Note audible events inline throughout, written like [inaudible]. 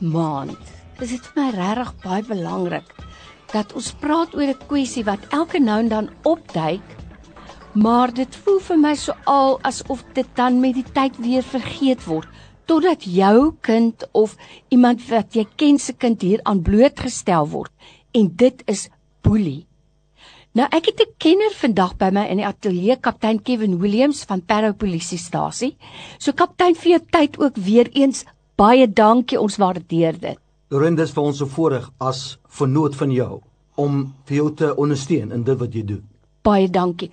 Jeugmaand is dit vir my regtig baie belangrik dat ons praat oor 'n kwessie wat elke nou en dan opduik, maar dit voel vir my so al asof dit dan met die tyd weer vergeet word totdat jou kind of iemand wat jy ken se kind hier aan blootgestel word en dit is boelie. Nou ek het 'n kenner vandag by my in die ateljee, kaptein Kevin Williams van Parow Polisiestasie. So kaptein vir jou tyd ook weer eens baie dankie, ons waardeer dit. Lorenz is vir ons so voorreg as vernoot van jou om vir jou te ondersteun in dit wat jy doen. Baie dankie.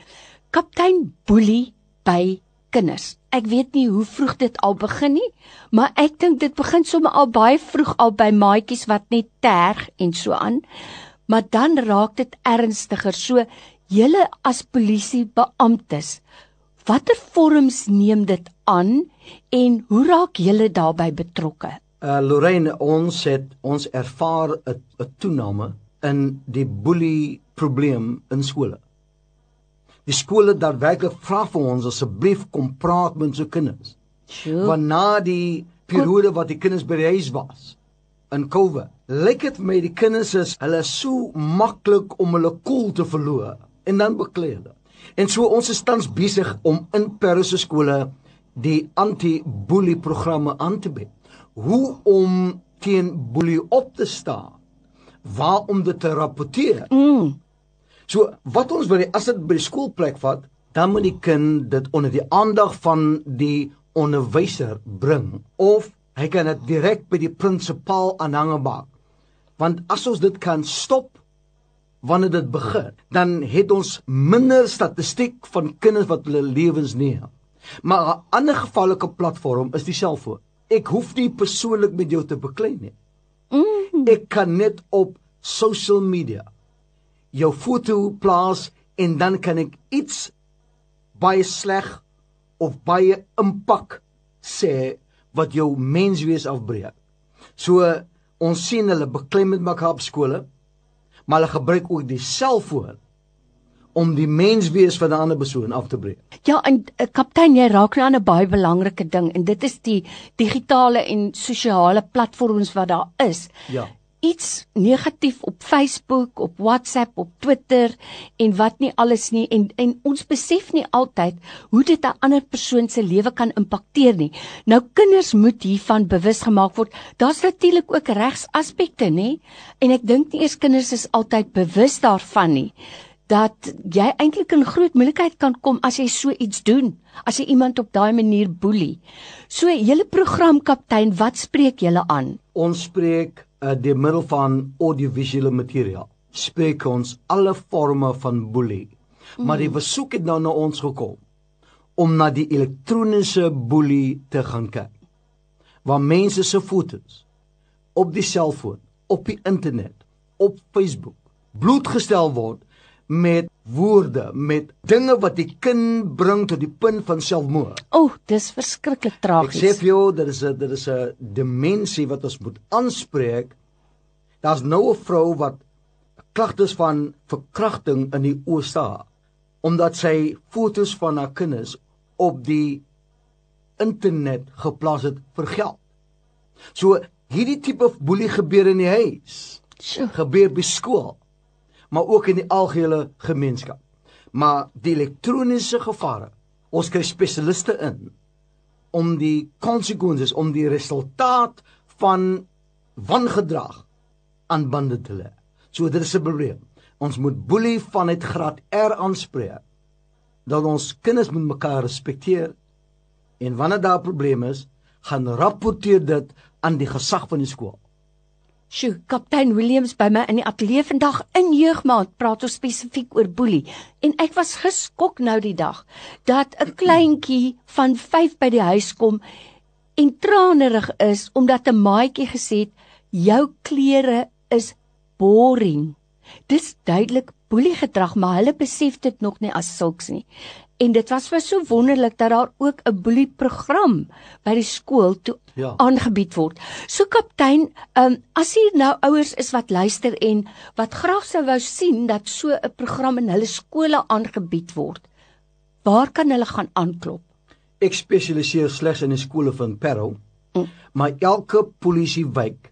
Kaptein Boelie by kinders. Ek weet nie hoe vroeg dit al begin nie, maar ek dink dit begin sommer al baie vroeg al by maatjies wat net terg en so aan maar dan raak dit ernstiger. So julle as polisiebeamptes, watter vorms neem dit aan en hoe raak julle daarbey betrokke? Uh Lorraine, ons het ons ervaar 'n toename in die boelie probleem in skole. Die skole daar werklik vra vir ons asseblief kom praat met ons kinders. Sure. Want na die periode wat die kinders by die huis was, in COVID. Lyk dit vir my die kinders is hulle so maklik om hulle koel te verloor en dan beklei hulle. En so ons is tans besig om in Parisse skole die anti-boelie programme aan te bied. Hoe om teen boelie op te staan? Waar om dit te rapporteer? Mm. So wat ons wil as dit by die skoolplek vat, dan moet die kind dit onder die aandag van die onderwyser bring of Hy kan dit direk by die prinsipaal aanhange maak. Want as ons dit kan stop wanneer dit begin, dan het ons minder statistiek van kinders wat hulle lewens neem. Maar 'n ander gevaarlike platform is die selfoon. Ek hoef nie persoonlik met jou te beklei nie. Mm. Ek kan net op social media jou foto plaas en dan kan ek iets baie sleg of baie impak sê wat jou menswees afbreek. So ons sien hulle beklem met mekaar op skole, maar hulle gebruik ook die selfoon om die menswees van 'n ander persoon af te breek. Ja, en uh, kaptein, jy raak nou aan 'n baie belangrike ding en dit is die digitale en sosiale platforms wat daar is. Ja iets negatief op Facebook, op WhatsApp, op Twitter en wat nie alles nie en en ons besef nie altyd hoe dit 'n ander persoon se lewe kan impakteer nie. Nou kinders moet hiervan bewus gemaak word. Daar's natuurlik ook regsaspekte, nê? En ek dink nie eers kinders is altyd bewus daarvan nie dat jy eintlik in groot moeilikheid kan kom as jy so iets doen, as jy iemand op daai manier boelie. So julle programkaptein, wat spreek julle aan? Ons spreek uh, deur middel van audiovisuele materiaal spreek ons alle forme van boelie. Mm. Maar die besoek het nou na ons gekom om na die elektroniese boelie te gaan kyk. Waar mense se foto's op die selfoon, op die internet, op Facebook blootgestel word met woorde, met dinge wat die kind bring tot die punt van selfmoord. O, oh, dis verskriklik tragies. Ek sê vir jou, dit is 'n dit is 'n dimensie wat ons moet aanspreek. Daar's nou 'n vrou wat klagtes van verkrachting in die ooste omdat sy fotos van haar kinders op die internet geplaas het vir geld. So hierdie tipe boelie gebeur in die huis. Sjoe. Gebeur by skool maar ook in die algehele gemeenskap. Maar die elektroniese gevare, ons kry spesialiste in om die konsekwensies om die resultaat van wangedrag aan bande te lê. So dit is 'n probleem. Ons moet boelie vanuit graad R aanspreek dat ons kinders moet mekaar respekteer en wanneer daar probleme is, gaan rapporteer dit aan die gesag van die skool. Sjoe, kaptein Williams by my in die ateljee vandag in jeugmaand praat ons spesifiek oor boelie en ek was geskok nou die dag dat 'n kleintjie van 5 by die huis kom en tranerig is omdat 'n maatjie gesê het jou klere is boring. Dis duidelik boelie gedrag, maar hulle besef dit nog nie as sulks nie. En dit was vir so wonderlik dat daar ook 'n boelie program by die skool toe ja. aangebied word. So kaptein, um, as hier nou ouers is wat luister en wat graag sou wou sien dat so 'n program in hulle skole aangebied word, waar kan hulle gaan aanklop? Ek spesialiseer slegs in die skole van Parow. Mm. Maar elke polisiewijk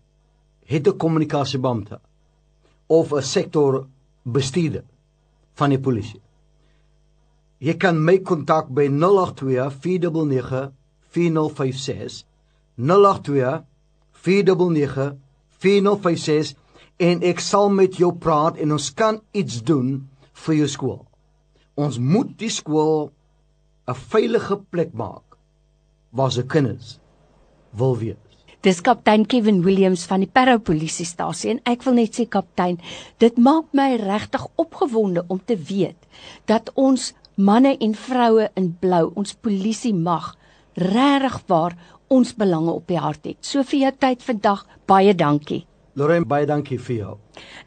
het 'n kommunikasiebeampte of 'n sektor bestuurder van die polisie. Jy kan my kontak by 082 499 4056 082 499 4056 en ek sal met jou praat en ons kan iets doen vir jou skool. Ons moet die skool 'n veilige plek maak waar se kinders wil wees. Dis kaptein Kevin Williams van die Parow polisiestasie en ek wil net sê kaptein, dit maak my regtig opgewonde om te weet dat ons manne en vroue in blou, ons polisie mag regtig waar ons belange op die hart het. So vir jou tyd vandag, baie dankie. Lorraine, baie dankie vir jou.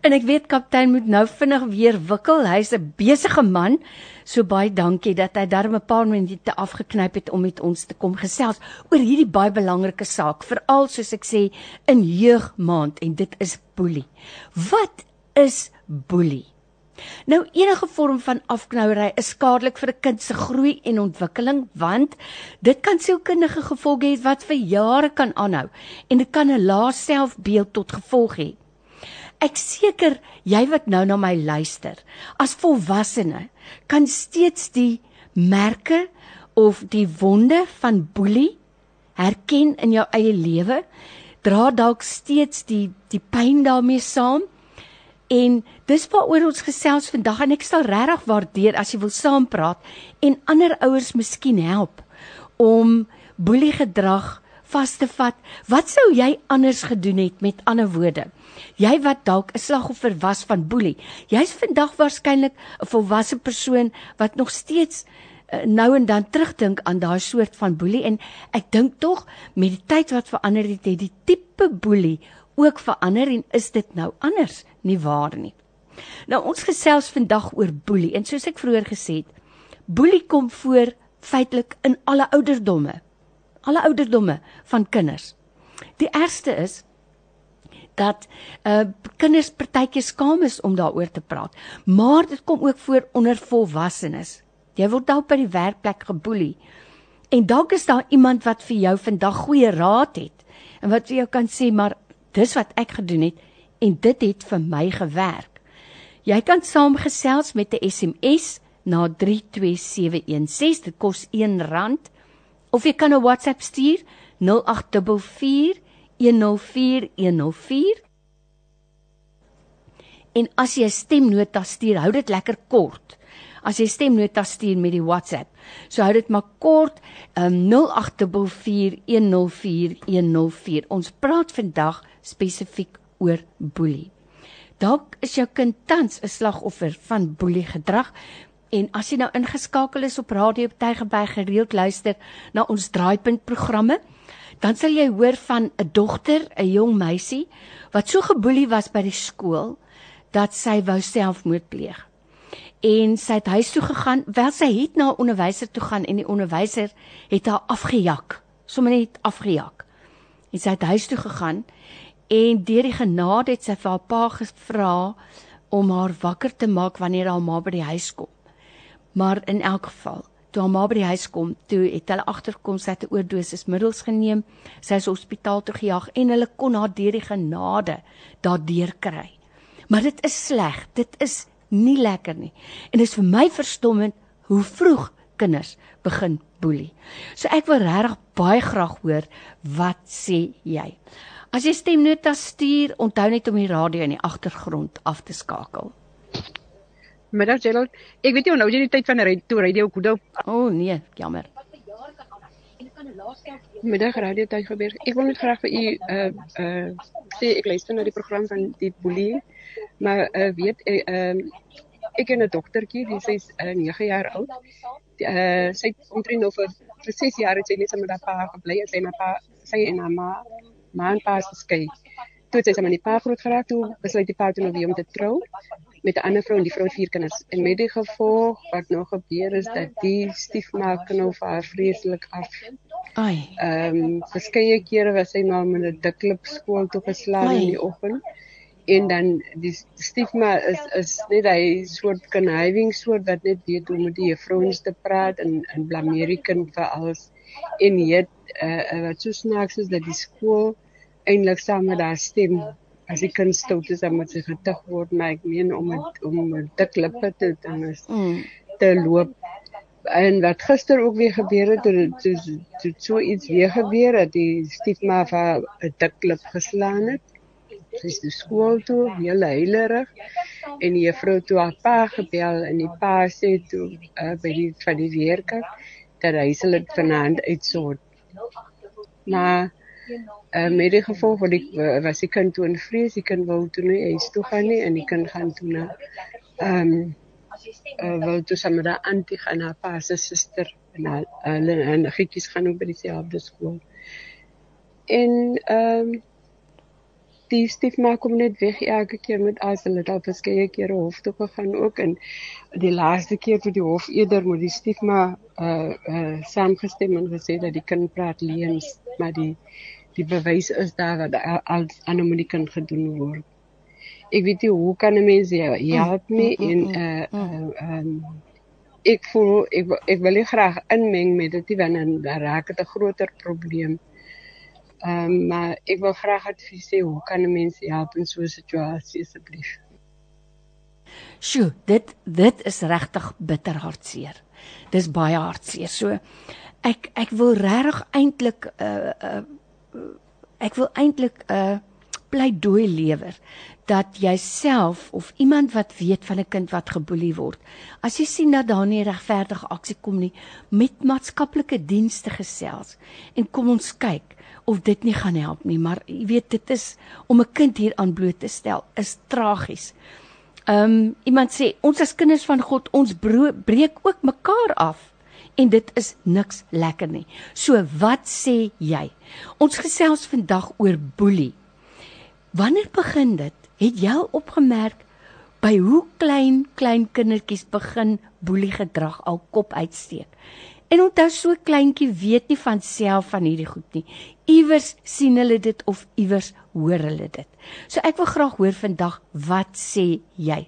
En ek weet kaptein moet nou vinnig weer wikkel. Hy's 'n besige man. So baie dankie dat hy darm 'n paar minute afgeknyp het om met ons te kom gesels oor hierdie baie belangrike saak, veral soos ek sê in jeugmaand en dit is boelie. Wat is boelie? Nou enige vorm van afknouery is skadelik vir 'n kind se groei en ontwikkeling want dit kan sielkundige gevolge hê wat vir jare kan aanhou en dit kan 'n lae selfbeeld tot gevolg hê. Ek seker jy wat nou na my luister, as volwassene kan steeds die merke of die wonde van boelie herken in jou eie lewe, dra dalk steeds die die pyn daarmee saam En dis waaroor ons gesels vandag en ek sal regtig waardeer as jy wil saampraat en ander ouers miskien help om boelie gedrag vas te vat. Wat sou jy anders gedoen het met ander woorde? Jy wat dalk 'n slagoffer was van boelie. Jy's vandag waarskynlik 'n volwasse persoon wat nog steeds uh, nou en dan terugdink aan daai soort van boelie en ek dink tog met die tyd wat verander het, het die tipe boelie ook verander en is dit nou anders nie waar nie. Nou ons gesels vandag oor boelie en soos ek vroeër gesê het, boelie kom voor feitelik in alle ouderdomme. Alle ouderdomme van kinders. Die ergste is dat uh kinders partytjie skaam is om daaroor te praat, maar dit kom ook voor onder volwassenes. Jy word dalk by die werkplek geboelie. En dalk is daar iemand wat vir jou vandag goeie raad het en wat vir jou kan sê maar dis wat ek gedoen het en dit het vir my gewerk. Jy kan saamgesels met 'n SMS na 32716. Dit kos R1 of jy kan 'n WhatsApp stuur 0844104104. En as jy 'n stemnota stuur, hou dit lekker kort. As jy stemnota stuur met die WhatsApp, so hou dit maar kort, um, 0844104104. Ons praat vandag spesifiek oor boelie. Dalk is jou kind tans 'n slagoffer van boelie gedrag en as jy nou ingeskakel is op Radio Tygerberg gereeld luister na ons draaipunt programme, dan sal jy hoor van 'n dogter, 'n jong meisie wat so geboelie was by die skool dat sy wou selfmoord pleeg. En sy het huis toe gegaan, wel sy het na 'n onderwyser toe gaan en die onderwyser het haar afgejak, sommer net afgejak. En sy het huis toe gegaan En deur die genade het sy vir haar pa gevra om haar wakker te maak wanneer haar ma by die huis kom. Maar in elk geval, toe haar ma by die huis kom, toe het hulle agterkom sy het 'n oordosis middels geneem. Sy is hospitaal toe gejaag en hulle kon haar deur die genade daardeur kry. Maar dit is sleg. Dit is nie lekker nie. En dit is vir my verstommend hoe vroeg kinders begin boelie. So ek wil regtig baie graag hoor wat sê jy? As jy stemnota stuur, onthou net om die radio in die agtergrond af te skakel. Middag Gerald. Ek weet jy nou jy die tyd van radio radio Kudo. O oh, nee, jammer. Middag radio tyd gebeur. Ek wil net graag vir u uh uh sê ek luister na die program van die boelie. Maar uh weet ek uh, ek en 'n dogtertjie, die sy is uh, 9 jaar oud. Uh sy het omtrent nou vir vir 6 jaar het sy net met haar pa gebly en sy en haar pa sy en haar ma ma en pa is geskei. Toe sy met die pa groot geraak toe, besluit die pa toe nou weer om te trou met 'n ander vrou en die vrou het vier kinders. En met die gevolg wat nog gebeur is dat die stiefma nou vir haar vreeslik af. Ai. Ehm um, verskeie kere was sy nou met 'n diklip skool toe geslaan in die oggend. En dan die stiefma is is net hy soort conniving soort wat net weet hoe met die vrouens te praat en en blameer die kind vir alles. En het uh, wat so snaaks is dat die skool eintlik saam met haar stem as die kind stout is dan moet sy getuig word maar ek meen om het, om dik lippe te dan is mm. te loop. En wat gister ook weer gebeur het toe toe toe so iets weer gebeur het die stiefma van 'n dik lip geslaan het. Sy is die skool toe heel heilerig en die juffrou toe haar pa gebel en die pa sê toe uh, by die van die weerkant dat hy se dit vanaand uitsort. Maar uh, met die gevolg wat ek uh, was die kind toe in vrees die kind wou toe nie huis toe gaan nie en die kind gaan toe na ehm um, uh, wou toe saam met haar antie gaan haar pa se suster en hulle en gietjies gaan ook by dieselfde skool. En ehm um, die stiefma kom net weg elke keer met as hulle dalk verskeie kere hof toe gegaan ook en die laaste keer toe die hof eerder moet die stiefma uh uh saamgestem en gesê dat die kind praat leuns maar die die bewys is daar dat al aan die kind gedoen word. Ek weet nie hoe kan 'n mens help my mm, mm, en mm, uh uh um ek voel ek ek wil graag inmeng met dit want dan raak dit 'n groter probleem Ehm um, maar ek wil graag advies hê hoe kan mense help in so 'n situasie asseblief? Sjoe, dit dit is regtig bitter hartseer. Dis baie hartseer. So ek ek wil regtig eintlik 'n uh, uh, ek wil eintlik 'n uh, pleidooi lewer dat jouself of iemand wat weet van 'n kind wat geboelie word, as jy sien dat daar nie regverdige aksie kom nie, met maatskaplike dienste gesels en kom ons kyk of dit nie gaan help nie, maar jy weet dit is om 'n kind hier aan bloot te stel is tragies. Ehm um, iemand sê ons as kinders van God, ons breek ook mekaar af en dit is niks lekker nie. So wat sê jy? Ons gesels vandag oor boelie. Wanneer begin dit? Het jy opgemerk by hoe klein klein kindertjies begin boelie gedrag al kop uitsteek? En onthou so kleintjie weet nie van self van hierdie goed nie iewers sien hulle dit of iewers hoor hulle dit. So ek wil graag hoor vandag wat sê jy?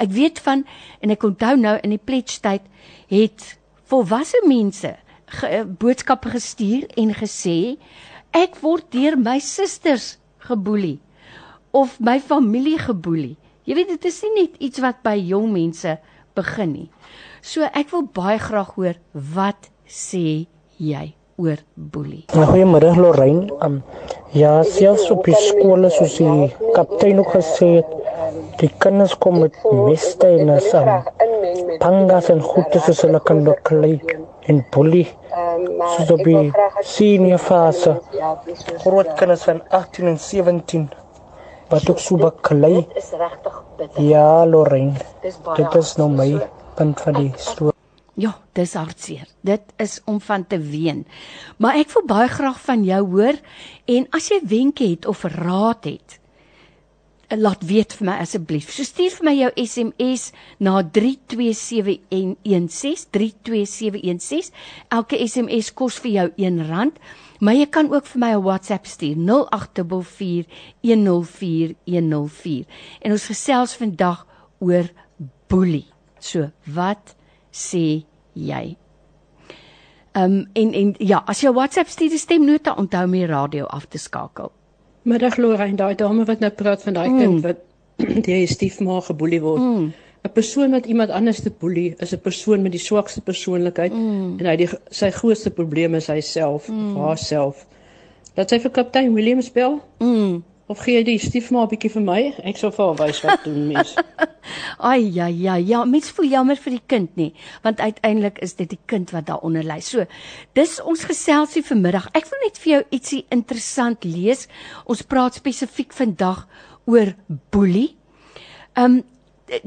Ek weet van en ek onthou nou in die pledge tyd het volwasse mense ge, eh, boodskappe gestuur en gesê ek word deur my susters geboelie of my familie geboelie. Jy weet dit is nie net iets wat by jong mense begin nie. So ek wil baie graag hoor wat sê jy? oor boelie. Nou, goeiemôre Lorraine. Um, ja, selfs op die skole soos die kaptein ook gesê het, die kinders kom met meste en as um, pangas en goede soos hulle kan beklei en boelie. Soos op die senior fase. Groot kinders van 18 en 17 wat ook so beklei. Ja, Lorraine. Dit is nou my punt van die storie. Ja, dis hartseer. Dit is om van te ween. Maar ek wil baie graag van jou hoor en as jy wenke het of raad het, laat weet vir my asseblief. So stuur vir my jou SMS na 32716 32716. Elke SMS kos vir jou R1. Maar jy kan ook vir my 'n WhatsApp stuur 0824104104. En ons gesels vandag oor boelie. So, wat sê jy? Ehm um, en en ja, as jy WhatsApp stuur die stemnota, onthou my radio af te skakel. Middag Lorraine, daai dame wat nou praat van daai mm. kind wat [clears throat] die stiefma geboelie word. 'n mm. Persoon wat iemand anders te boelie is 'n persoon met die swakste persoonlikheid mm. en hy die sy grootste probleem is hy self, mm. haarself. Dat sy vir kaptein Williams bel. Mm. Of gee jy die stiefma 'n bietjie vir my? Ek sou vir haar wys wat doen mens. [laughs] Ai ja ja ja, mens voel jammer vir die kind nie, want uiteindelik is dit die kind wat daaronder lê. So, dis ons geselsie vanmiddag. Ek wil net vir jou ietsie interessant lees. Ons praat spesifiek vandag oor boelie. Um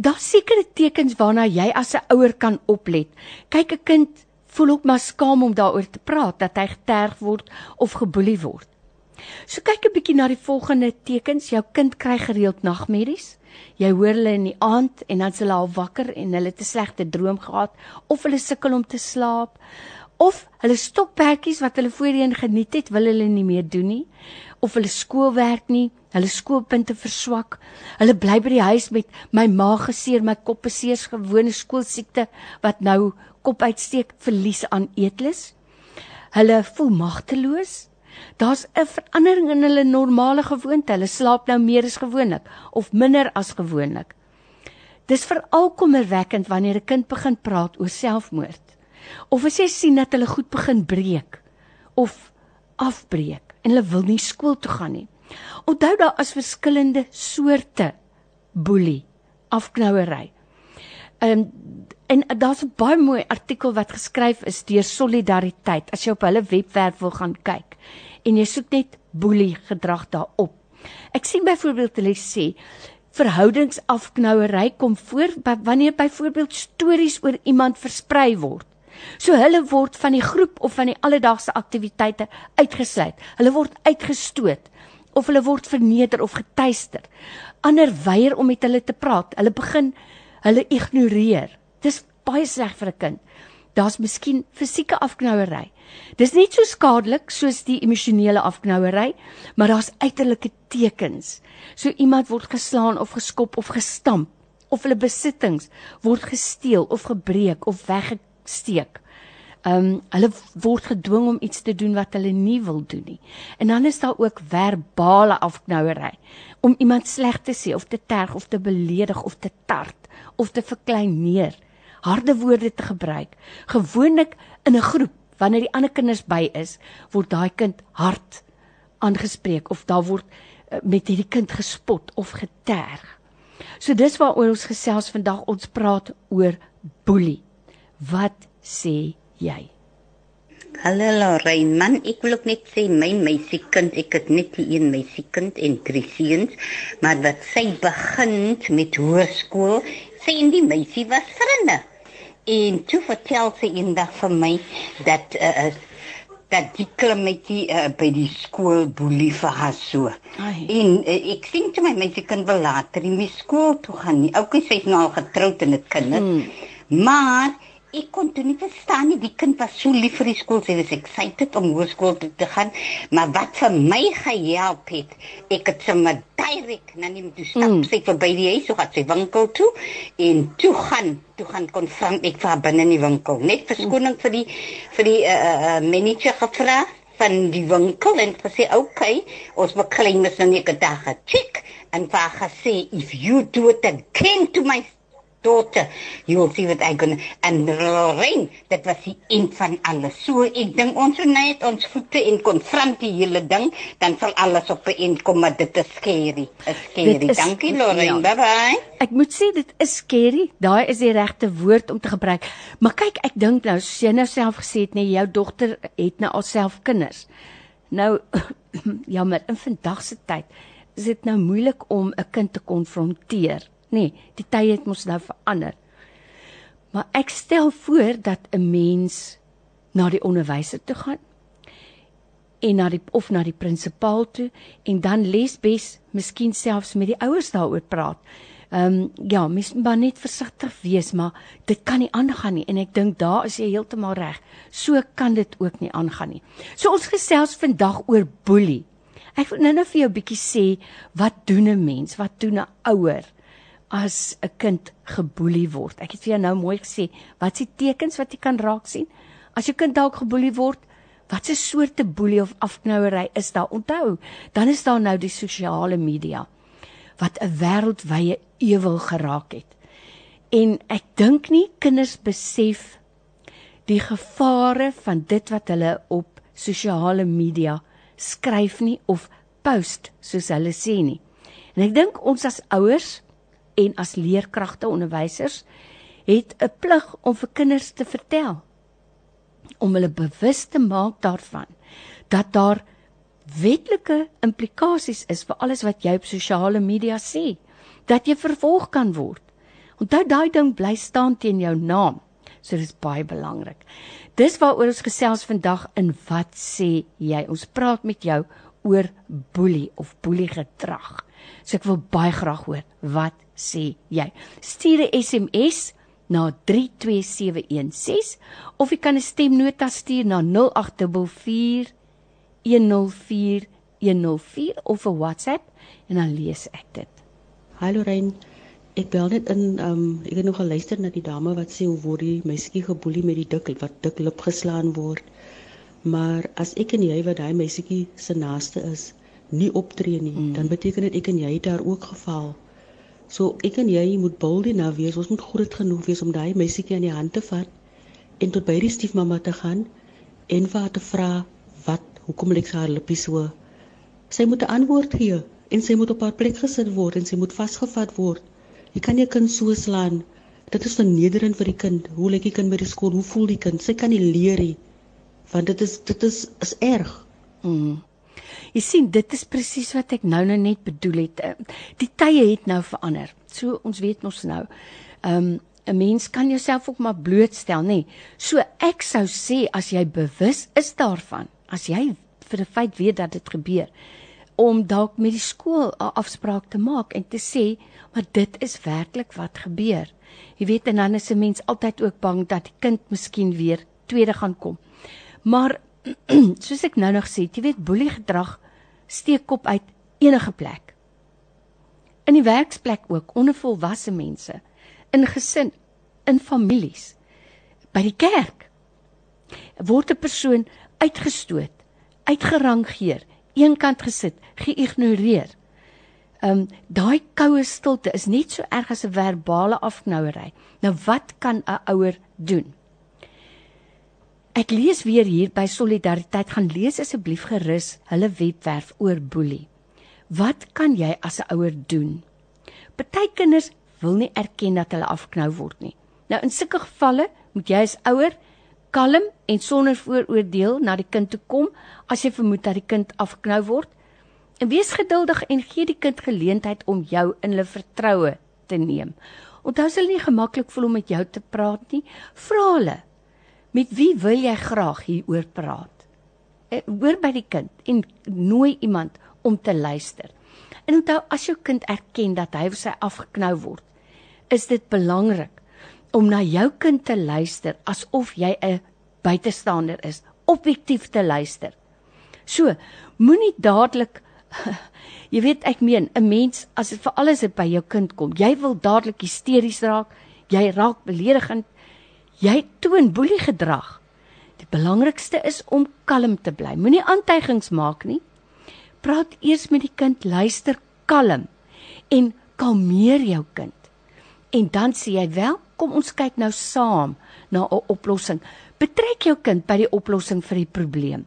daar sekerre tekens waarna jy as 'n ouer kan oplet. Kyk 'n kind voel ook maar skaam om daaroor te praat dat hy geterg word of geboelie word. So kyk 'n bietjie na die volgende tekens. Jou kind kry gereeld nagmerries. Jy hoor hulle in die aand en dan s'hulle al wakker en hulle het 'n slegte droom gehad of hulle sukkel om te slaap of hulle stokperdjies wat hulle voorheen geniet het, wil hulle nie meer doen nie of hulle skoolwerk nie, hulle skoolpunte verswak. Hulle bly by die huis met my maag geseer, my kop seer, gewone skoolsiekte wat nou kop uitsteek, verlies aan eetlus. Hulle voel magteloos. Daar's 'n verandering in hulle normale gewoonte. Hulle slaap nou meer as gewoonlik of minder as gewoonlik. Dis veral kommerwekkend wanneer 'n kind begin praat oor selfmoord. Of as jy sien dat hulle goed begin breek of afbreek en hulle wil nie skool toe gaan nie. Onthou daar is verskillende soorte boelie, afknouery. Ehm um, en daar's 'n baie mooi artikel wat geskryf is deur Solidariteit as jy op hulle webwerf wil gaan kyk en jy soek net boelie gedrag daarop. Ek sien byvoorbeeld hulle sê verhoudingsafknouery kom voor wanneer byvoorbeeld stories oor iemand versprei word. So hulle word van die groep of van die alledaagse aktiwiteite uitgesluit. Hulle word uitgestoot of hulle word verneder of getuister. Ander weier om met hulle te praat. Hulle begin hulle ignoreer. Dis baie sleg vir 'n kind. Daar's miskien fisieke afknouery. Dis nie so skadelik soos die emosionele afknouery, maar daar's uiterlike tekens. So iemand word geslaan of geskop of gestamp of hulle besittings word gesteel of gebreek of weggesteek. Ehm um, hulle word gedwing om iets te doen wat hulle nie wil doen nie. En dan is daar ook verbale afknouery om iemand sleg te sê of te terg of te beledig of te tart of te verkleineer. Harde woorde te gebruik. Gewoonlik in 'n groep wanneer die ander kinders by is, word daai kind hard aangespreek of daar word uh, met hierdie kind gespot of geterg. So dis waaroor ons gesels vandag. Ons praat oor boelie. Wat sê jy? Hallo Lorraine, man, ek wil ook net sê my meisiekind, ek het net die een meisiekind en drie seuns, maar wat sy begin met hoërskool, sy en die meisie was vriende. En toe vertel sy eendag vir my dat uh, dat die klimmetjie uh, by die skool boelie vir haar so. Ai. En uh, ek sien toe my meisiekind wil later in die skool toe gaan nie. Oukie, sy's nou al getroud en het kinders. Hmm. Maar ek kon toe nie verstaan nie. Die kind was so lief vir die skool. Sy was excited om hoërskool toe te gaan. Maar wat vir my gehelp het ek het sommer direk na nie toe stap mm. sy verby die huis so gaan sy winkel toe. En toe gaan toe gaan konfront ek vir binne in die winkel. Net verskoning mm. vir die vir die uh, uh, manager gevra van die winkel en gesê okay ons moet klein mis nou net 'n dag check en vir gesê if you do it again to my daughter. You will see what I going and Lorraine, dat was die een van alles. So ek dink ons moet net ons voete in konfront die hele ding, dan sal alles op 'n eind kom, maar dit is scary. Is scary. Is, Dankie Lorraine. Ja. Bye bye. Ek moet sê dit is scary. Daai is die regte woord om te gebruik. Maar kyk, ek dink nou, soos jy nou self gesê het, nee, jou dogter het nou alself kinders. Nou [laughs] jammer, in vandag se tyd is dit nou moeilik om 'n kind te konfronteer Nee, die tye het mos nou verander. Maar ek stel voor dat 'n mens na die onderwyser toe gaan en na die of na die prinsipaal toe en dan lesbes miskien selfs met die ouers daaroor praat. Ehm um, ja, moet maar net versigtig wees, maar dit kan nie aangaan nie en ek dink daar is jy heeltemal reg. So kan dit ook nie aangaan nie. So ons gesels vandag oor boelie. Ek wil nou-nou vir jou 'n bietjie sê wat doen 'n mens? Wat doen 'n ouer? As 'n kind geboelie word. Ek het vir jou nou mooi gesê, wat is die tekens wat jy kan raak sien? As jou kind dalk geboelie word, wat 'n soorte boelie of afknouery is daar? Onthou, dan is daar nou die sosiale media wat 'n wêreldwye ewel geraak het. En ek dink nie kinders besef die gevare van dit wat hulle op sosiale media skryf nie of post soos hulle sê nie. En ek dink ons as ouers en as leerkragte onderwysers het 'n plig om vir kinders te vertel om hulle bewus te maak daarvan dat daar wetlike implikasies is vir alles wat jy op sosiale media sê dat jy vervolg kan word. Onthou daai ding bly staan teen jou naam so dis baie belangrik. Dis waaroor ons gesels vandag in wat sê jy? Ons praat met jou oor boelie of boelie gedrag so ek wil baie graag hoor wat sê jy. Stuur 'n SMS na 32716 of jy kan 'n stemnota stuur na 0844 104104 of 'n WhatsApp en dan lees ek dit. Hallo Rein, ek bel net in um ek het nog geluister na die dame wat sê hoe word die meisie geboelie met die dik wat dik lip geslaan word. Maar as ek en jy wat daai meisietjie se naaste is, nie optree nie, mm. dan beteken dit ek en jy het daar ook geval. So ek en jy moet bold nou wees. Ons moet groot genoeg wees om daai meisietjie aan die hand te vat en tot by die stiefmamma te gaan en vir haar te vra wat hoekom lyk sy haar lippe so? Sy moet 'n antwoord gee en sy moet op haar plek gesit word en sy moet vasgevat word. Jy kan nie 'n kind so slaan. Dit is vernederend vir die kind. Hoe lyk die kind by die skool? Hoe voel die kind? Sy kan nie leer nie. Want dit is dit is is erg. Mm. Jy sien, dit is presies wat ek nou nou net bedoel het. Eh, die tye het nou verander. So ons weet mos nou. Ehm um, 'n mens kan jouself ook maar blootstel, nê. Nee. So ek sou sê as jy bewus is daarvan, as jy vir 'n feit weet dat dit gebeur, om dalk met die skool 'n afspraak te maak en te sê, maar dit is werklik wat gebeur. Jy weet en dan is 'n mens altyd ook bang dat die kind miskien weer tweede gaan kom. Maar [clears throat] soos ek nou nog sê, jy weet boelie gedrag steek kop uit enige plek. In die werksplek ook, onder volwasse mense, in gesin, in families, by die kerk word 'n persoon uitgestoot, uitgerangeer eenkant gesit, geïgnoreer. Um daai koue stilte is net so erg as 'n verbale afknouery. Nou wat kan 'n ouer doen? Ek lees weer hier by Solidariteit gaan lees asseblief gerus hulle webwerf oor boelie. Wat kan jy as 'n ouer doen? Party kinders wil nie erken dat hulle afknou word nie. Nou in sulke gevalle moet jy as ouer kalm en sonder vooroordeel na die kind toe kom as jy vermoed dat die kind afknou word. En wees geduldig en gee die kind geleentheid om jou in hulle vertroue te neem. Onthou as hulle nie gemaklik voel om met jou te praat nie, vra hulle: "Met wie wil jy graag hieroor praat?" Eh, hoor by die kind en nooi iemand om te luister. En onthou as jou kind erken dat hy of sy afgeknou word, is dit belangrik om na jou kind te luister asof jy 'n buitestander is, objektief te luister. So, moenie dadelik [laughs] jy weet ek meen 'n mens as dit vir alles by jou kind kom, jy wil dadelik hysteries raak, jy raak beledigend, jy toon boelie gedrag. Die belangrikste is om kalm te bly. Moenie aantuigings maak nie. Praat eers met die kind, luister kalm en kalmeer jou kind. En dan sê jy wel, kom ons kyk nou saam na 'n oplossing. Betrek jou kind by die oplossing vir die probleem.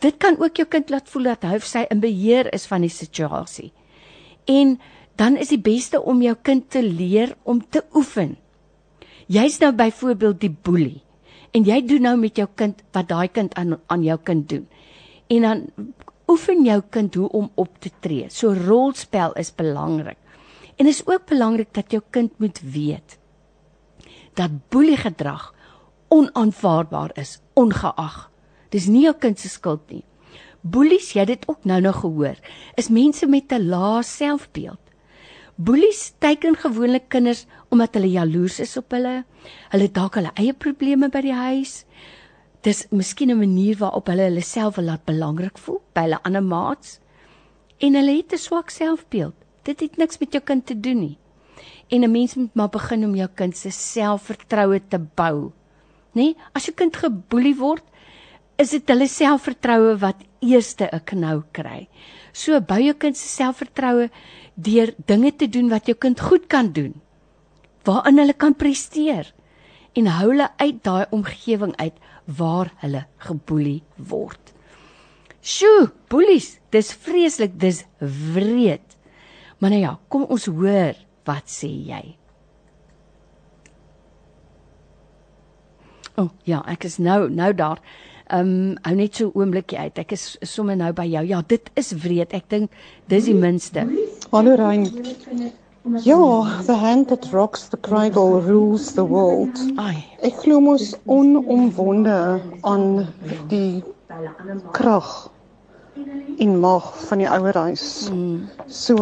Dit kan ook jou kind laat voel dat hy of sy in beheer is van die situasie. En dan is die beste om jou kind te leer om te oefen. Jy's nou byvoorbeeld die boelie en jy doen nou met jou kind wat daai kind aan aan jou kind doen. En dan oefen jou kind hoe om op te tree. So rolspel is belangrik. En is ook belangrik dat jou kind moet weet dat boeliegedrag onaanvaarbaar is, ongeag. Dis nie jou kind se skuld nie. Boelies, jy het dit ook nou nog gehoor, is mense met 'n lae selfbeeld. Boelies teiken gewoonlik kinders omdat hulle jaloers is op hulle. Hulle dalk hulle eie probleme by die huis. Dis miskien 'n manier waarop hulle hulle self laat belangrik voel by hulle ander maats. En hulle het 'n swak selfbeeld. Dit het niks met jou kind te doen nie en 'n mens moet maar begin om jou kind se selfvertroue te bou. Nê? Nee? As jou kind geboelie word, is dit hulle selfvertroue wat eerste 'n knou kry. So bou jou kind se selfvertroue deur dinge te doen wat jou kind goed kan doen. Waarin hulle kan presteer en hou hulle uit daai omgewing uit waar hulle geboelie word. Sjoe, boelies, dis vreeslik, dis wreed. Maar nou ja, kom ons hoor Wat sê jy? O, oh, ja, ek is nou nou daar. Ehm um, hou net so oombliekie uit. Ek is sommer nou by jou. Ja, dit is wreed. Ek dink dis die minste. Hallo Rein. Ja, the hand that rocks the cradle rules the world. Ai. Ek glo mos onomwonde aan die krag in mag van die ouerhuis. Mm. So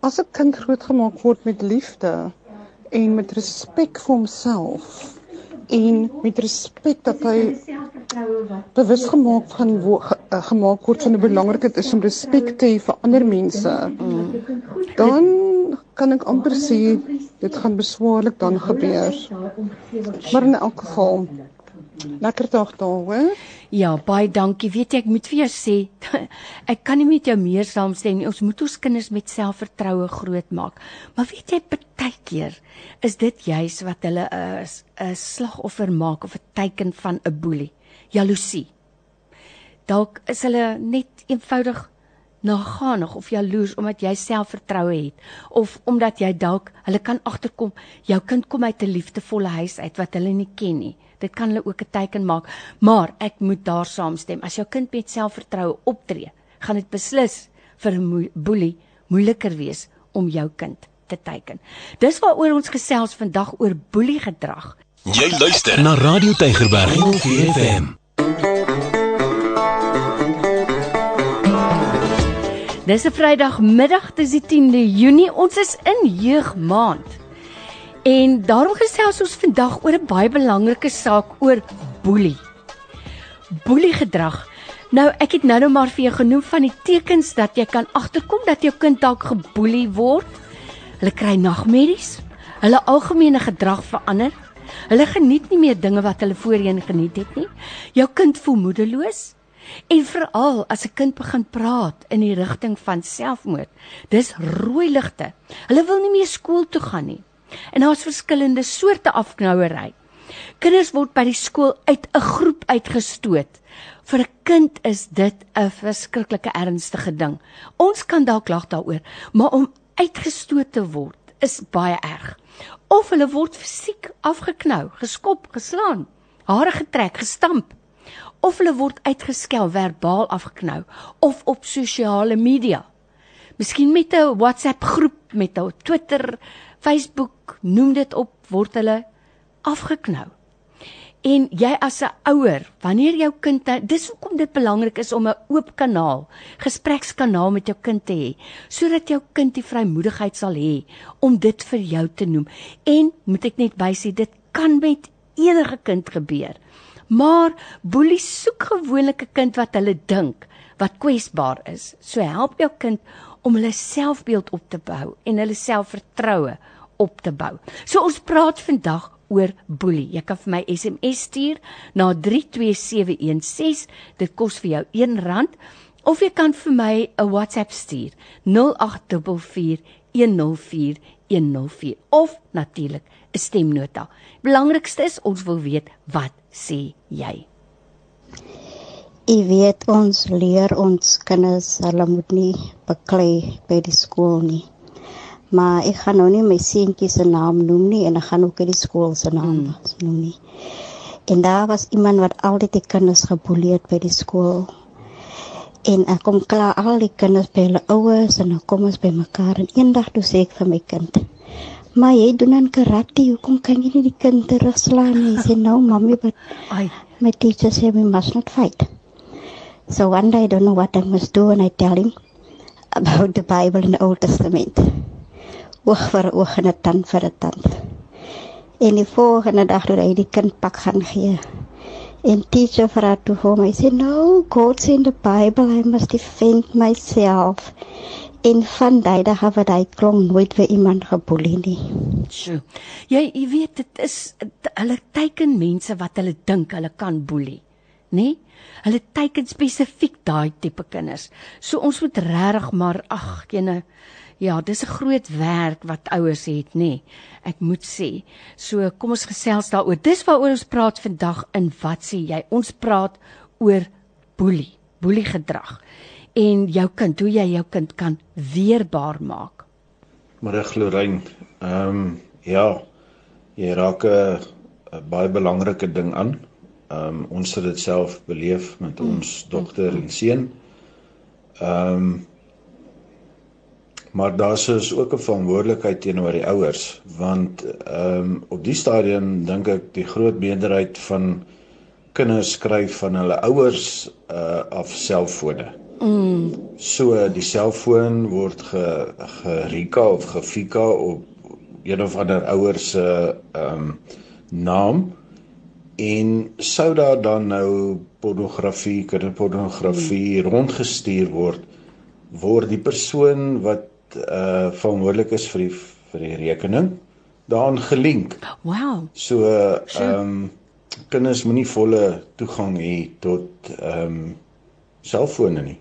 as 'n kind grootgemaak word met liefde en met respek vir homself en met respek dat hy bewus gemaak van eh, gemaak word van die belangrikheid is om respek te hê vir ander mense. Dan kan ek amper sê dit gaan beswaarlik dan gebeur. Maar in elk geval Lekker dag daar, hoor. Ja, baie dankie. Weet jy, ek moet vir jou sê, [laughs] ek kan nie met jou meer saamstem nie. Ons moet ons kinders met selfvertroue grootmaak. Maar weet jy, partykeer is dit juis wat hulle 'n 'n slagoffer maak of 'n teken van 'n boelie. Jaloesie. Dalk is hulle net eenvoudig naganig of jaloers omdat jy selfvertroue het of omdat jy dalk hulle kan agterkom jou kind kom uit 'n liefdevolle huis uit wat hulle nie ken nie. Dit kan hulle ook 'n teken maak, maar ek moet daar saamstem. As jou kind met selfvertroue optree, gaan dit beslis vir 'n boelie moeiliker wees om jou kind te teiken. Dis waaroor ons gesels vandag oor boelie gedrag. Jy luister na Radio Tygerberg 104 FM. Dis 'n Vrydagmiddag, dis die 10de Junie. Ons is in jeugmaand. En daarom gesels ons vandag oor 'n baie belangrike saak oor boelie. Boelie gedrag. Nou, ek het nou nou maar vir jou genoem van die tekens dat jy kan agterkom dat jou kind dalk geboelie word. Hulle kry nagmerries. Hulle algemene gedrag verander. Hulle geniet nie meer dinge wat hulle voorheen geniet het nie. Jou kind voel moedeloos. En veral as 'n kind begin praat in die rigting van selfmoord, dis rooi ligte. Hulle wil nie meer skool toe gaan nie. En daar's verskillende soorte afknouery. Kinders word by die skool uit 'n groep uitgestoot. Vir 'n kind is dit 'n verskriklike ernstige ding. Ons kan dalk lag daaroor, maar om uitgestoot te word is baie erg. Of hulle word fisiek afgeknou, geskop, geslaan, hare getrek, gestamp of hulle word uitgeskel verbaal afgeknou of op sosiale media. Miskien met 'n WhatsApp groep, met 'n Twitter, Facebook, noem dit op, word hulle afgeknou. En jy as 'n ouer, wanneer jou kind dis hoekom dit belangrik is om 'n oop kanaal, gesprekskanaal met jou kind te hê, sodat jou kind die vrymoedigheid sal hê om dit vir jou te noem. En moet ek net bysê, dit kan met enige kind gebeur. Maar boelies soek gewoonlik 'n kind wat hulle dink wat kwesbaar is. So help jou kind om hulle selfbeeld op te bou en hulle selfvertroue op te bou. So ons praat vandag oor boelie. Jy kan vir my SMS stuur na 32716. Dit kos vir jou R1 of jy kan vir my 'n WhatsApp stuur 0844104104 of natuurlik 'n stemnota. Belangrikste is ons wil weet wat sê jy? Jy weet ons leer ons kinders hulle moet nie beklei by die skool nie. Maar ek gaan nou nie my seentjie se naam noem nie en ek gaan ook nie die skool se naam hmm. noem nie. En daar was iemand wat altyd die kinders geboelie het by die skool. En ek kom klaar al die kinders by hulle ouers en dan kom ons by mekaar en eendag toe sê ek vir my kind Maar jy doen aan karate, hoekom kan jy nie die kind terugslaan nie? Sy nou, mommy, but I, my teacher said we must not fight. So one day I don't know what I must do and I tell him about the Bible in the Old Testament. Oog vir oog en 'n tand vir 'n tand. En die volgende dag toe hy die kind pak gaan gee. En teacher vra toe vir my, sê no, God sê in the Bible I must defend myself. En van daai dag af het hy klong nooit vir iemand geboelie nie. Sjoe. Jy jy weet dit is hulle teiken mense wat hulle dink hulle kan boelie, nê? Nee? Hulle teiken spesifiek daai tipe kinders. So ons moet regtig maar ag, jene ja, dis 'n groot werk wat ouers het, nê? Nee? Ek moet sê. So kom ons gesels daaroor. Dis waaroor ons praat vandag in wat sê jy? Ons praat oor boelie, boelie gedrag en jou kind, hoe jy jou kind kan weerbaar maak. Môre Gloryn. Ehm um, ja, jy raak 'n baie belangrike ding aan. Ehm um, ons het dit self beleef met mm. ons dogter en seun. Ehm um, maar daar is ook 'n verantwoordelikheid teenoor die ouers want ehm um, op die stadium dink ek die groot meerderheid van kinders skryf van hulle ouers uh af selffone. Mm. So die selfoon word ge gerika of gefika op een of ander ouers se ehm um, naam en sou daar dan nou pornografie, kinderpornografie mm. rondgestuur word word die persoon wat uh verantwoordelik is vir die vir die rekening daaraan gelink. Wow. So ehm um, kinders moenie volle toegang hê tot ehm um, selfone nie.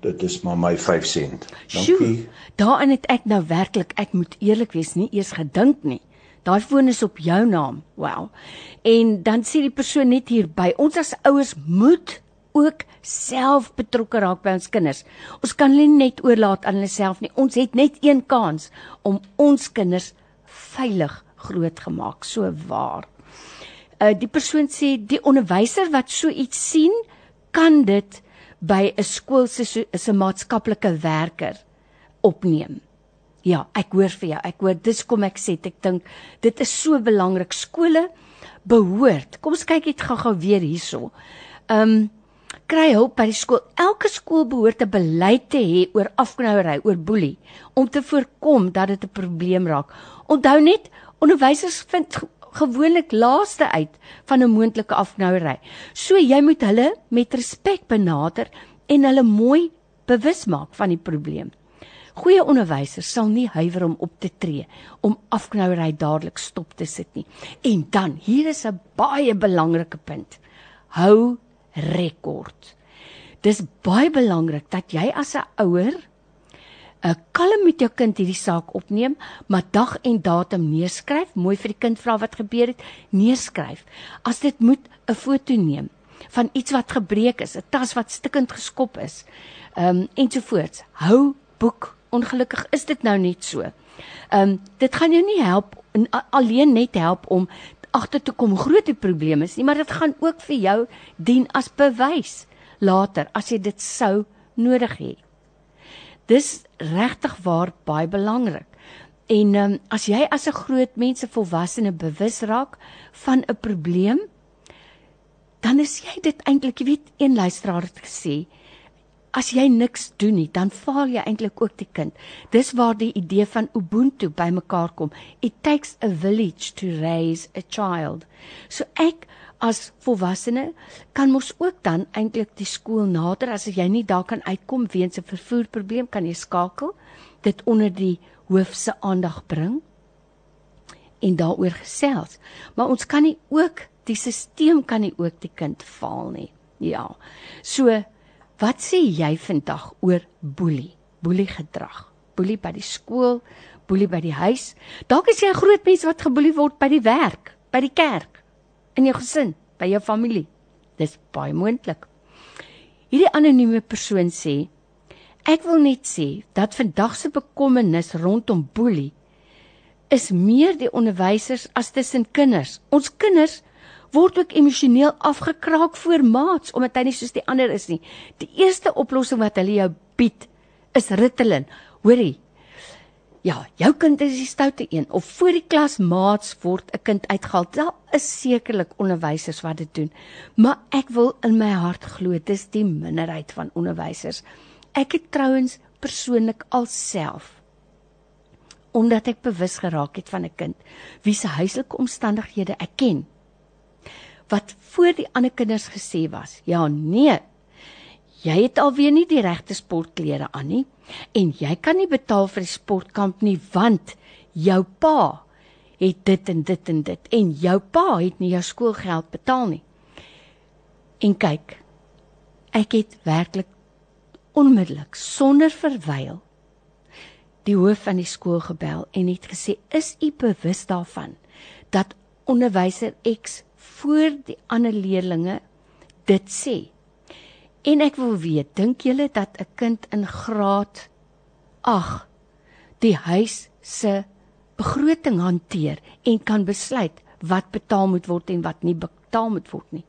Dit is maar my 5 sent. Dankie. Daarin het ek nou werklik, ek moet eerlik wees, nie eers gedink nie. Daai foon is op jou naam. Wow. En dan sê die persoon net hier by, ons as ouers moet ook self betrokke raak by ons kinders. Ons kan hulle net oorlaat aan hulle self nie. Ons het net een kans om ons kinders veilig grootgemaak. So waar. Uh die persoon sê die onderwyser wat so iets sien, kan dit by 'n skool se se maatskaplike werker opneem. Ja, ek hoor vir jou. Ek hoor dis kom ek sê ek dink dit is so belangrik skole behoort. Kom ons kyk net gou-gou weer hierso. Um kry hulp by die skool. Elke skool behoort 'n beleid te hê oor afknouery, oor boelie om te voorkom dat dit 'n probleem raak. Onthou net, onderwysers vind gewoonlik laaste uit van 'n moontlike afknouery. So jy moet hulle met respek benader en hulle mooi bewus maak van die probleem. Goeie onderwysers sal nie huiwer om op te tree om afknouery dadelik stop te sit nie. En dan, hier is 'n baie belangrike punt. Hou rekord. Dis baie belangrik dat jy as 'n ouer 'n uh, kalm met jou kind hierdie saak opneem, maar dag en datum neerskryf, mooi vir die kind vra wat gebeur het, neerskryf. As dit moet 'n foto neem van iets wat gebreek is, 'n tas wat stikkend geskop is, ehm um, ensovoorts. Hou boek. Ongelukkig is dit nou net so. Ehm um, dit gaan jou nie help alleen net help om agter te kom groot probleme is nie, maar dit gaan ook vir jou dien as bewys later as jy dit sou nodig hê. Dis regtig waar baie belangrik. En um, as jy as 'n groot mense volwassene bewus raak van 'n probleem, dan is jy dit eintlik, jy weet, een luisteraar het gesê, as jy niks doen nie, dan faal jy eintlik ook die kind. Dis waar die idee van ubuntu bymekaar kom. It takes a village to raise a child. So ek as volwassene kan mos ook dan eintlik die skool nader as jy nie daar kan uitkom weens 'n vervoerprobleem kan jy skakel dit onder die hoof se aandag bring en daaroor gesels. Maar ons kan nie ook die stelsel kan nie ook die kind faal nie. Ja. So Wat sê jy vandag oor boelie? Boelie gedrag. Boelie by die skool, boelie by die huis. Dalk is jy 'n groot mens wat geboelie word by die werk, by die kerk, in jou gesin, by jou familie. Dis baie moontlik. Hierdie anonieme persoon sê: Ek wil net sê dat vandag se bekommernis rondom boelie is meer die onderwysers as tussen kinders. Ons kinders word ook emosioneel afgekraak voor maats omdat hy nie soos die ander is nie. Die eerste oplossing wat hulle jou bied is Ritalin. Hoorie. Ja, jou kind is die stoute een of voor die klas maats word 'n kind uitgehaal. Daar is sekerlik onderwysers wat dit doen. Maar ek wil in my hart glo dis die minderheid van onderwysers. Ek het trouens persoonlik alself omdat ek bewus geraak het van 'n kind wie se huislike omstandighede ek ken wat voor die ander kinders gesê was. Ja, nee. Jy het alweer nie die regte sportklere aan nie en jy kan nie betaal vir die sportkamp nie want jou pa het dit en dit en dit en jou pa het nie jou skoolgeld betaal nie. En kyk, ek het werklik onmiddellik sonder verwyl die hoof van die skool gebel en het gesê: "Is u bewus daarvan dat onderwyser X voor die ander leerlinge dit sê. En ek wil weet, dink julle dat 'n kind in graad 8 die huis se begroting hanteer en kan besluit wat betaal moet word en wat nie betaal moet word nie?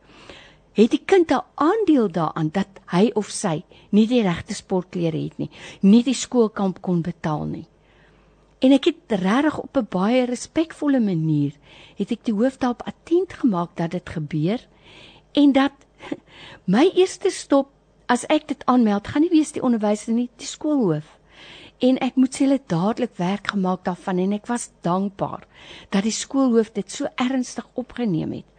Het die kind 'n aandeel daaraan dat hy of sy nie die regte sportklere het nie, nie die skoolkamp kon betaal nie? En ek het regtig op 'n baie respekvolle manier het ek die hoof daarop attent gemaak dat dit gebeur en dat [laughs] my eerste stop as ek dit aanmeld gaan nie wees die onderwyser nie, die skoolhoof. En ek moet sê hulle dadelik werk gemaak daarvan en ek was dankbaar dat die skoolhoof dit so ernstig opgeneem het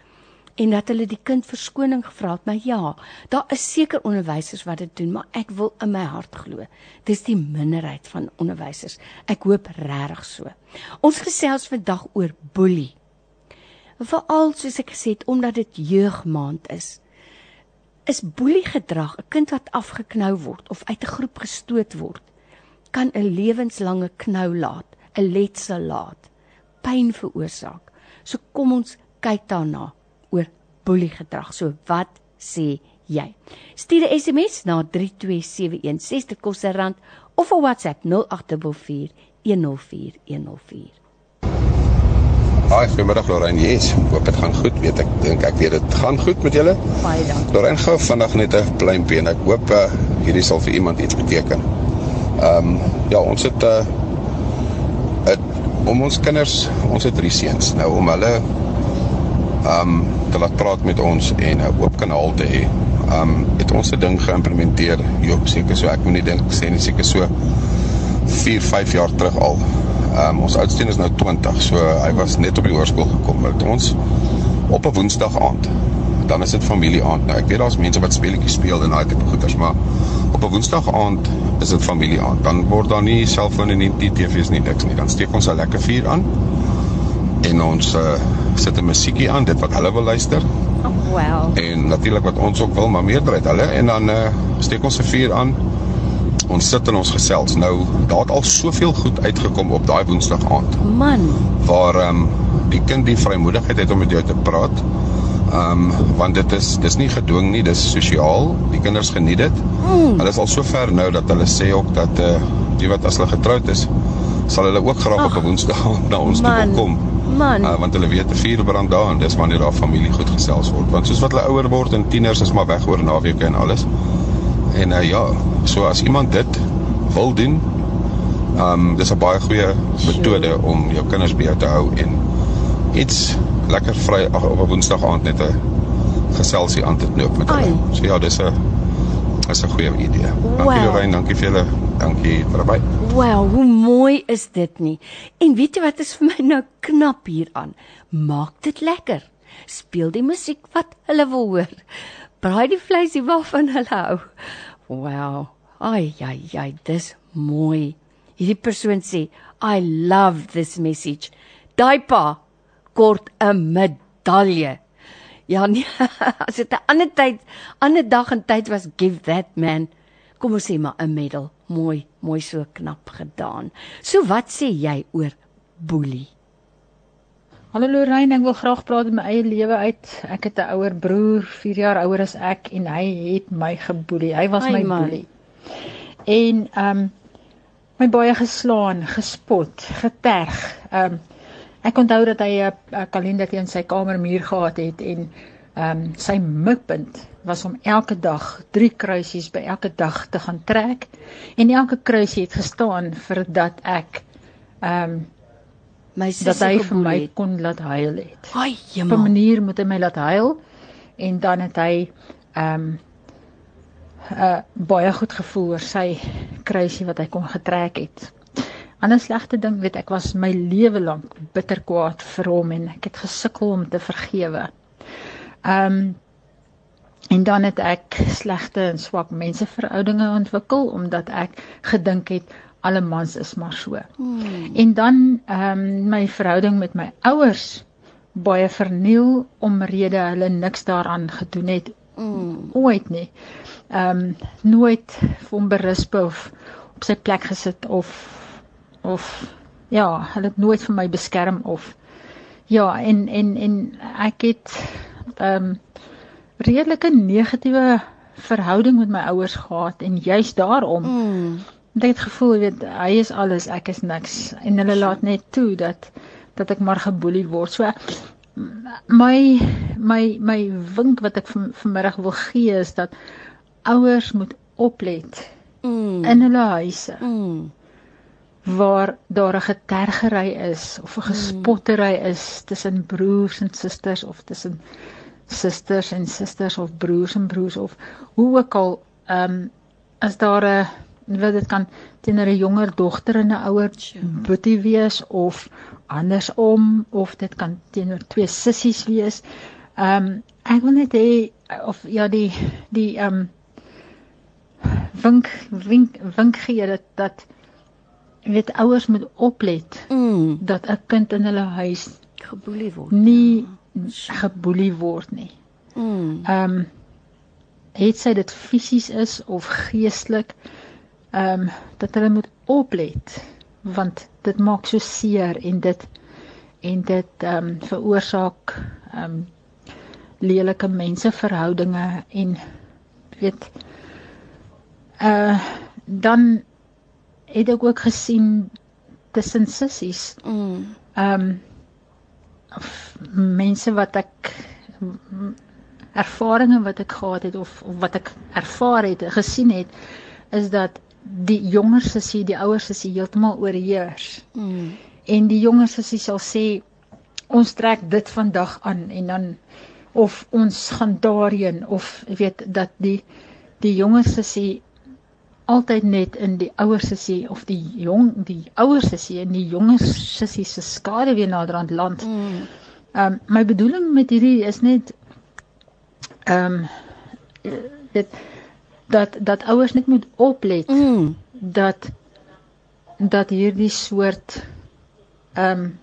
en dat hulle die kind verskoning gevra het. Maar ja, daar is seker onderwysers wat dit doen, maar ek wil in my hart glo. Dis die minderheid van onderwysers. Ek hoop regtig so. Ons gesels vandag oor boelie. Veral soos ek gesê het omdat dit jeugmaand is. Is boeliegedrag 'n kind wat afgeknou word of uit 'n groep gestoot word, kan 'n lewenslange knou laat, 'n letsel laat, pyn veroorsaak. So kom ons kyk daarna oor boeliegedrag. So wat sê jy? Stuur 'n SMS na 32716 dit kos rand of 'n WhatsApp 0844 104104. Haai, goeiemiddag Lorraine. Yes, hoop dit gaan goed. Weet ek dink ek weet dit gaan goed met julle. Baie dankie. Lorraine gou vandag net 'n pleintjie en ek hoop uh, hierdie sal vir iemand iets beteken. Ehm um, ja, ons het 'n uh, het om ons kinders, ons het drie seuns. Nou om hulle um, te laat praat met ons en 'n oop kanaal te hê. Ehm um, het ons 'n ding geïmplementeer. Jo, seker so ek moenie dink sê nie seker so 4, 5 jaar terug al. Um, ons oudste is nou 20, so hy was net op die hoërskool gekom met ons op 'n Woensdag aand. Dan is dit familie aand. Nou ek weet daar's mense wat speletjies speel en daai tipe goeders, maar op 'n Woensdag aand is dit familie aand. Dan word daar nie selfoon en nie TV's nie niks nie. Dan steek ons 'n lekker vuur aan en ons uh, sit 'n musiekie aan, dit wat hulle wil luister. Oh, wow. En natuurlik wat ons ook wil, maar meerderheid hulle en dan uh, steek ons 'n vuur aan ons sit en ons gesels. Nou, daar het al soveel goed uitgekom op daai Woensdag aand. Man, waar ehm um, die kind die vrymoedigheid het om met jou te praat. Ehm um, want dit is dis nie gedwing nie, dis sosiaal. Die kinders geniet dit. Mm. Hulle is al so ver nou dat hulle sê ook dat eh uh, die wat as hulle getroud is, sal hulle ook graag Ach, op 'n Woensdag [laughs] na ons toe wil kom. Man. Uh, want hulle weet 'n vuur brand daar en dis wanneer daar familie goed gesels word. Want soos wat hulle ouer word en tieners is maar weg oor naweke en alles. En uh, ja, so as iemand dit wil doen, ehm um, dis 'n baie goeie metode om jou kinders by jou te hou en iets lekker vry op 'n Woensdag aand net 'n geselsie aan te knoop met hulle. So ja, dis 'n is 'n goeie idee. Dankie Wow. Lorraine, dankie vir julle. Dankie vir daarbey. Wow, hoe mooi is dit nie? En weet jy wat is vir my nou knap hieraan? Maak dit lekker. Speel die musiek wat hulle wil hoor. Braai die vleisie waarvan hulle hou. Wow. Ai ai ai, dis mooi. Hierdie persoon sê, "I love this message." Daai pa kort 'n medalje. Ja nee, [laughs] as dit 'n ander tyd, ander dag en tyd was, give that man kom ons sê maar 'n medal. Mooi, mooi so knap gedaan. So wat sê jy oor boelie? Hallo Lorraine, ek wil graag praat my eie lewe uit. Ek het 'n ouer broer, 4 jaar ouer as ek en hy het my geboelie. Hy was my boelie. En ehm um, my baie geslaan, gespot, geterg. Ehm um, ek onthou dat hy 'n kalender teen sy kamermuur gehad het en ehm um, sy mikpunt was om elke dag drie kruisies by elke dag te gaan trek en elke kruisie het gestaan vir dat ek ehm um, my dat hy vir my het. kon laat huil het. Ai, Op 'n manier moet hy my laat huil en dan het hy ehm um, uh baie goed gevoel oor sy kruisie wat hy kon getrek het. Ander slegte ding weet ek was my lewe lank bitter kwaad vir hom en ek het gesukkel om te vergewe. Ehm um, en dan het ek slegte en swak menseverhoudinge ontwikkel omdat ek gedink het alle mans is maar so. Hmm. En dan ehm um, my verhouding met my ouers baie verniel omrede hulle niks daaraan gedoen het Mm. ooit nie. Ehm um, nooit hom berisp of op sy plek gesit of of ja, hulle het nooit vir my beskerm of ja, en en en ek het ehm um, redelike negatiewe verhouding met my ouers gehad en juis daarom Mm. het ek het gevoel jy weet hy is alles ek is niks en hulle laat net toe dat dat ek maar geboelie word. So my my my wink wat ek van, vanmiddag wil gee is dat ouers moet oplet Mm. in hulle huise Mm. waar daar 'n getergery is of 'n gespottery is tussen broers en susters of tussen susters en susters of broers en broers of hoe ook al ehm um, as daar 'n wat dit kan teenoor 'n jonger dogter en 'n ouer boetie wees of andersom of dit kan teenoor twee sissies wees. Ehm um, ek wil net hê of ja die die ehm um, wink wink wink gee dat dat weet ouers moet oplet Mm. dat 'n kind in hulle huis geboelie word. nie geboelie word nie. Mm. Ehm um, het sy dit fisies is of geestelik ehm um, dat hulle moet oplet want dit maak so seer en dit en dit ehm um, veroorsaak ehm um, lelike menseverhoudinge en weet uh dan het ek ook gesien tussen sissies. Mm. Ehm um, mense wat ek ervarings wat ek gehad het of, of wat ek ervaar het, gesien het, is dat die jonger sussie die ouer sussie heeltemal oorheers. Mm. En die jonger sussie sal sê ons trek dit vandag aan en dan of ons gaan daarheen of weet dat die die jonger sussie altyd net in die ouer sussie of die jong die ouer sussie en die jonger sussie se skade weer naderhand land. Mm. Ehm um, my bedoeling met hierdie is net ehm um, dit dat dat ouers net moet oplet mm. dat dat hierdie soort ehm um,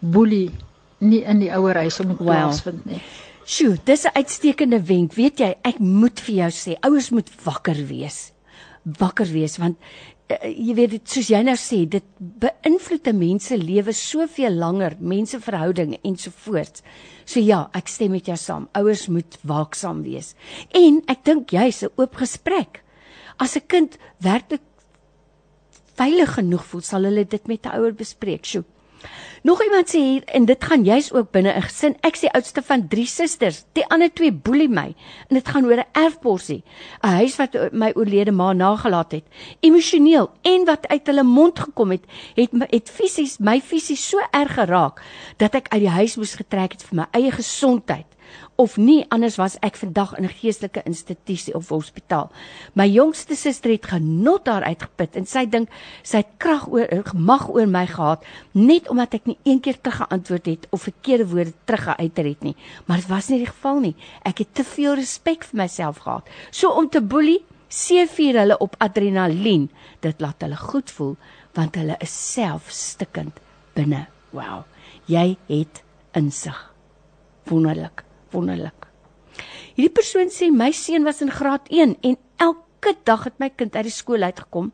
boelie nie in die ouer huis moet Wow. plaasvind nie. Sjoe, dis 'n uitstekende wenk. Weet jy, ek moet vir jou sê, ouers moet wakker wees. Wakker wees want uh, jy weet dit soos jy nou sê, dit beïnvloed 'n mens se lewe soveel langer, menseverhoudinge ensovoorts. So ja, ek stem met jou saam. Ouers moet waaksaam wees. En ek dink jy's 'n oop gesprek. As 'n kind werklik veilig genoeg voel, sal hulle dit met 'n ouer bespreek. Sjoe. Nog iemand sê hier en dit gaan juis ook binne 'n gesin. Ek sê oudste van 3 susters. Die ander twee boelie my en dit gaan oor 'n erfporsie. 'n Huis wat my oorlede ma nagelaat het. Emosioneel en wat uit hulle mond gekom het, het het fisies my fisies so erg geraak dat ek uit die huis moes getrek het vir my eie gesondheid of nie anders was ek vandag in 'n geestelike institusie of hospitaal. My jongste suster het genot daar uitgeput en sy dink sy het krag oor mag oor my gehad net omdat ek nie een keer teruggeantwoord het of verkeerde woorde teruggeuiter het nie. Maar dit was nie die geval nie. Ek het te veel respek vir myself gehad. So om te boelie, seevier hulle op adrenalien. Dit laat hulle goed voel want hulle is self stikkend binne. Wow. Jy het insig. Wonderlik, wonderlik. Hierdie persoon sê my seun was in graad 1 en elke dag het my kind uit die skool uitgekom.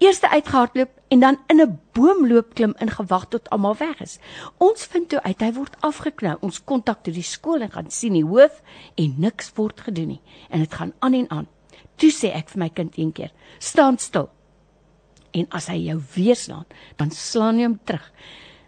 Eerste uitgehardloop en dan in 'n boomloop klim en gewag tot almal weg is. Ons vind toe uit hy word afgeknou. Ons kontak toe die skool en gaan sien die hoof en niks word gedoen nie. En dit gaan aan en aan. Toe sê ek vir my kind een keer: "Staan stil." En as hy jou weer slaan, dan slaan jy hom terug.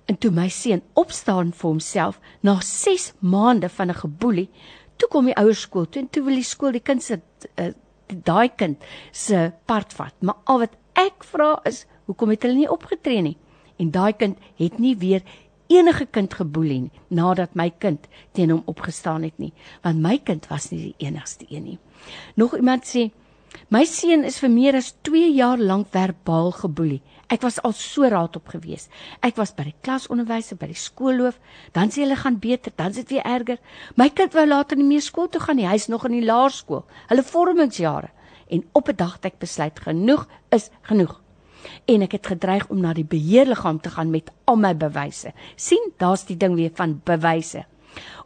En toe my seun opstaan vir homself na 6 maande van 'n geboelie, toe kom die ouers skool toe en toe wil die skool die kind se uh, daai kind se part vat. Maar al wat ek vra is, hoekom het hulle nie opgetree nie? En daai kind het nie weer enige kind geboelie nie nadat my kind teen hom opgestaan het nie, want my kind was nie die enigste een nie. Nog iemand sê My seun is vir meer as 2 jaar lank verbaal geboelie. Ek was al so raad op gewees. Ek was by die klasonderwyser, by die skoolloof, dan sê hulle gaan beter, dan is dit weer erger. My kind wou later nie meer skool toe gaan nie. Hy's nog in die laerskool. Hulle vormingsjare. En op 'n dag het ek besluit genoeg is genoeg. En ek het gedreig om na die beheerliggaam te gaan met al my bewyse. sien, daar's die ding weer van bewyse.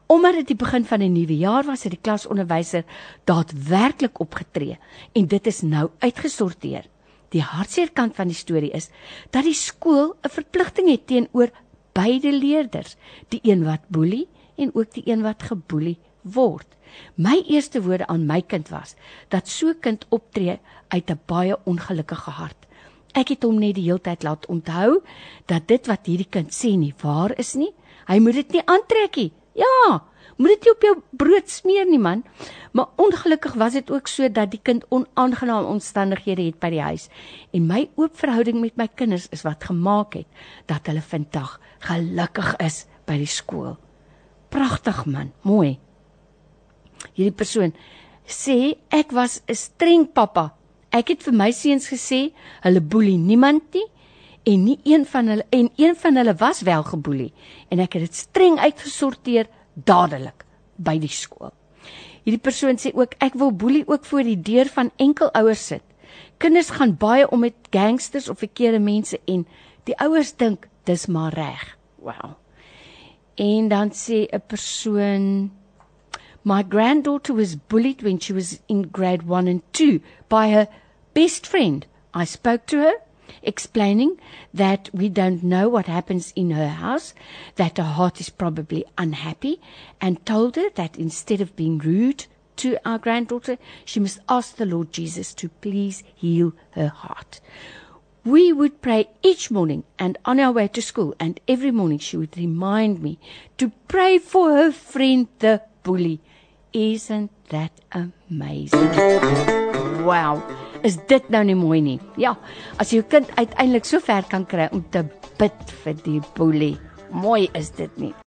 Omdat dit die begin van 'n nuwe jaar was, het die klasonderwyser daadwerklik opgetree en dit is nou uitgesorteer. Die hartseer kant van die storie is dat die skool 'n verpligting het teenoor beide leerders, die een wat boelie en ook die een wat geboelie word. My eerste woorde aan my kind was dat so kind optree uit 'n baie ongelukkige hart. Ek het hom net die heeltyd laat onthou dat dit wat hierdie kind sê nie waar is nie. Hy moet dit nie aantrek nie. Ja, moet dit nie op jou brood smeer nie man. Maar ongelukkig was dit ook so dat die kind onaangename omstandighede het by die huis en my oop verhouding met my kinders is wat gemaak het dat hulle vandag gelukkig is by die skool. Pragtig man, mooi. Hierdie persoon sê ek was 'n streng pappa. Ek het vir my seuns gesê hulle boelie niemand nie en nie een van hulle en een van hulle was wel geboelie en ek het dit streng uitgesorteer dadelik by die skool. Hierdie persoon sê ook ek wil boelie ook voor die deur van enkelouers sit. Kinders gaan baie om met gangsters of verkeerde mense en die ouers dink dis maar reg. Wow. En dan sê 'n persoon My granddaughter was bullied when she was in grade 1 and 2 by her best friend. I spoke to her explaining that we don't know what happens in her house, that her heart is probably unhappy, and told her that instead of being rude to our granddaughter, she must ask the Lord Jesus to please heal her heart. We would pray each morning and on our way to school, and every morning she would remind me to pray for her friend, the bully. Isn't that amazing? Wow. Is dit nou nie mooi nie? Ja, as jou kind uiteindelik so ver kan kry om te bid vir die bully. Mooi is dit nie.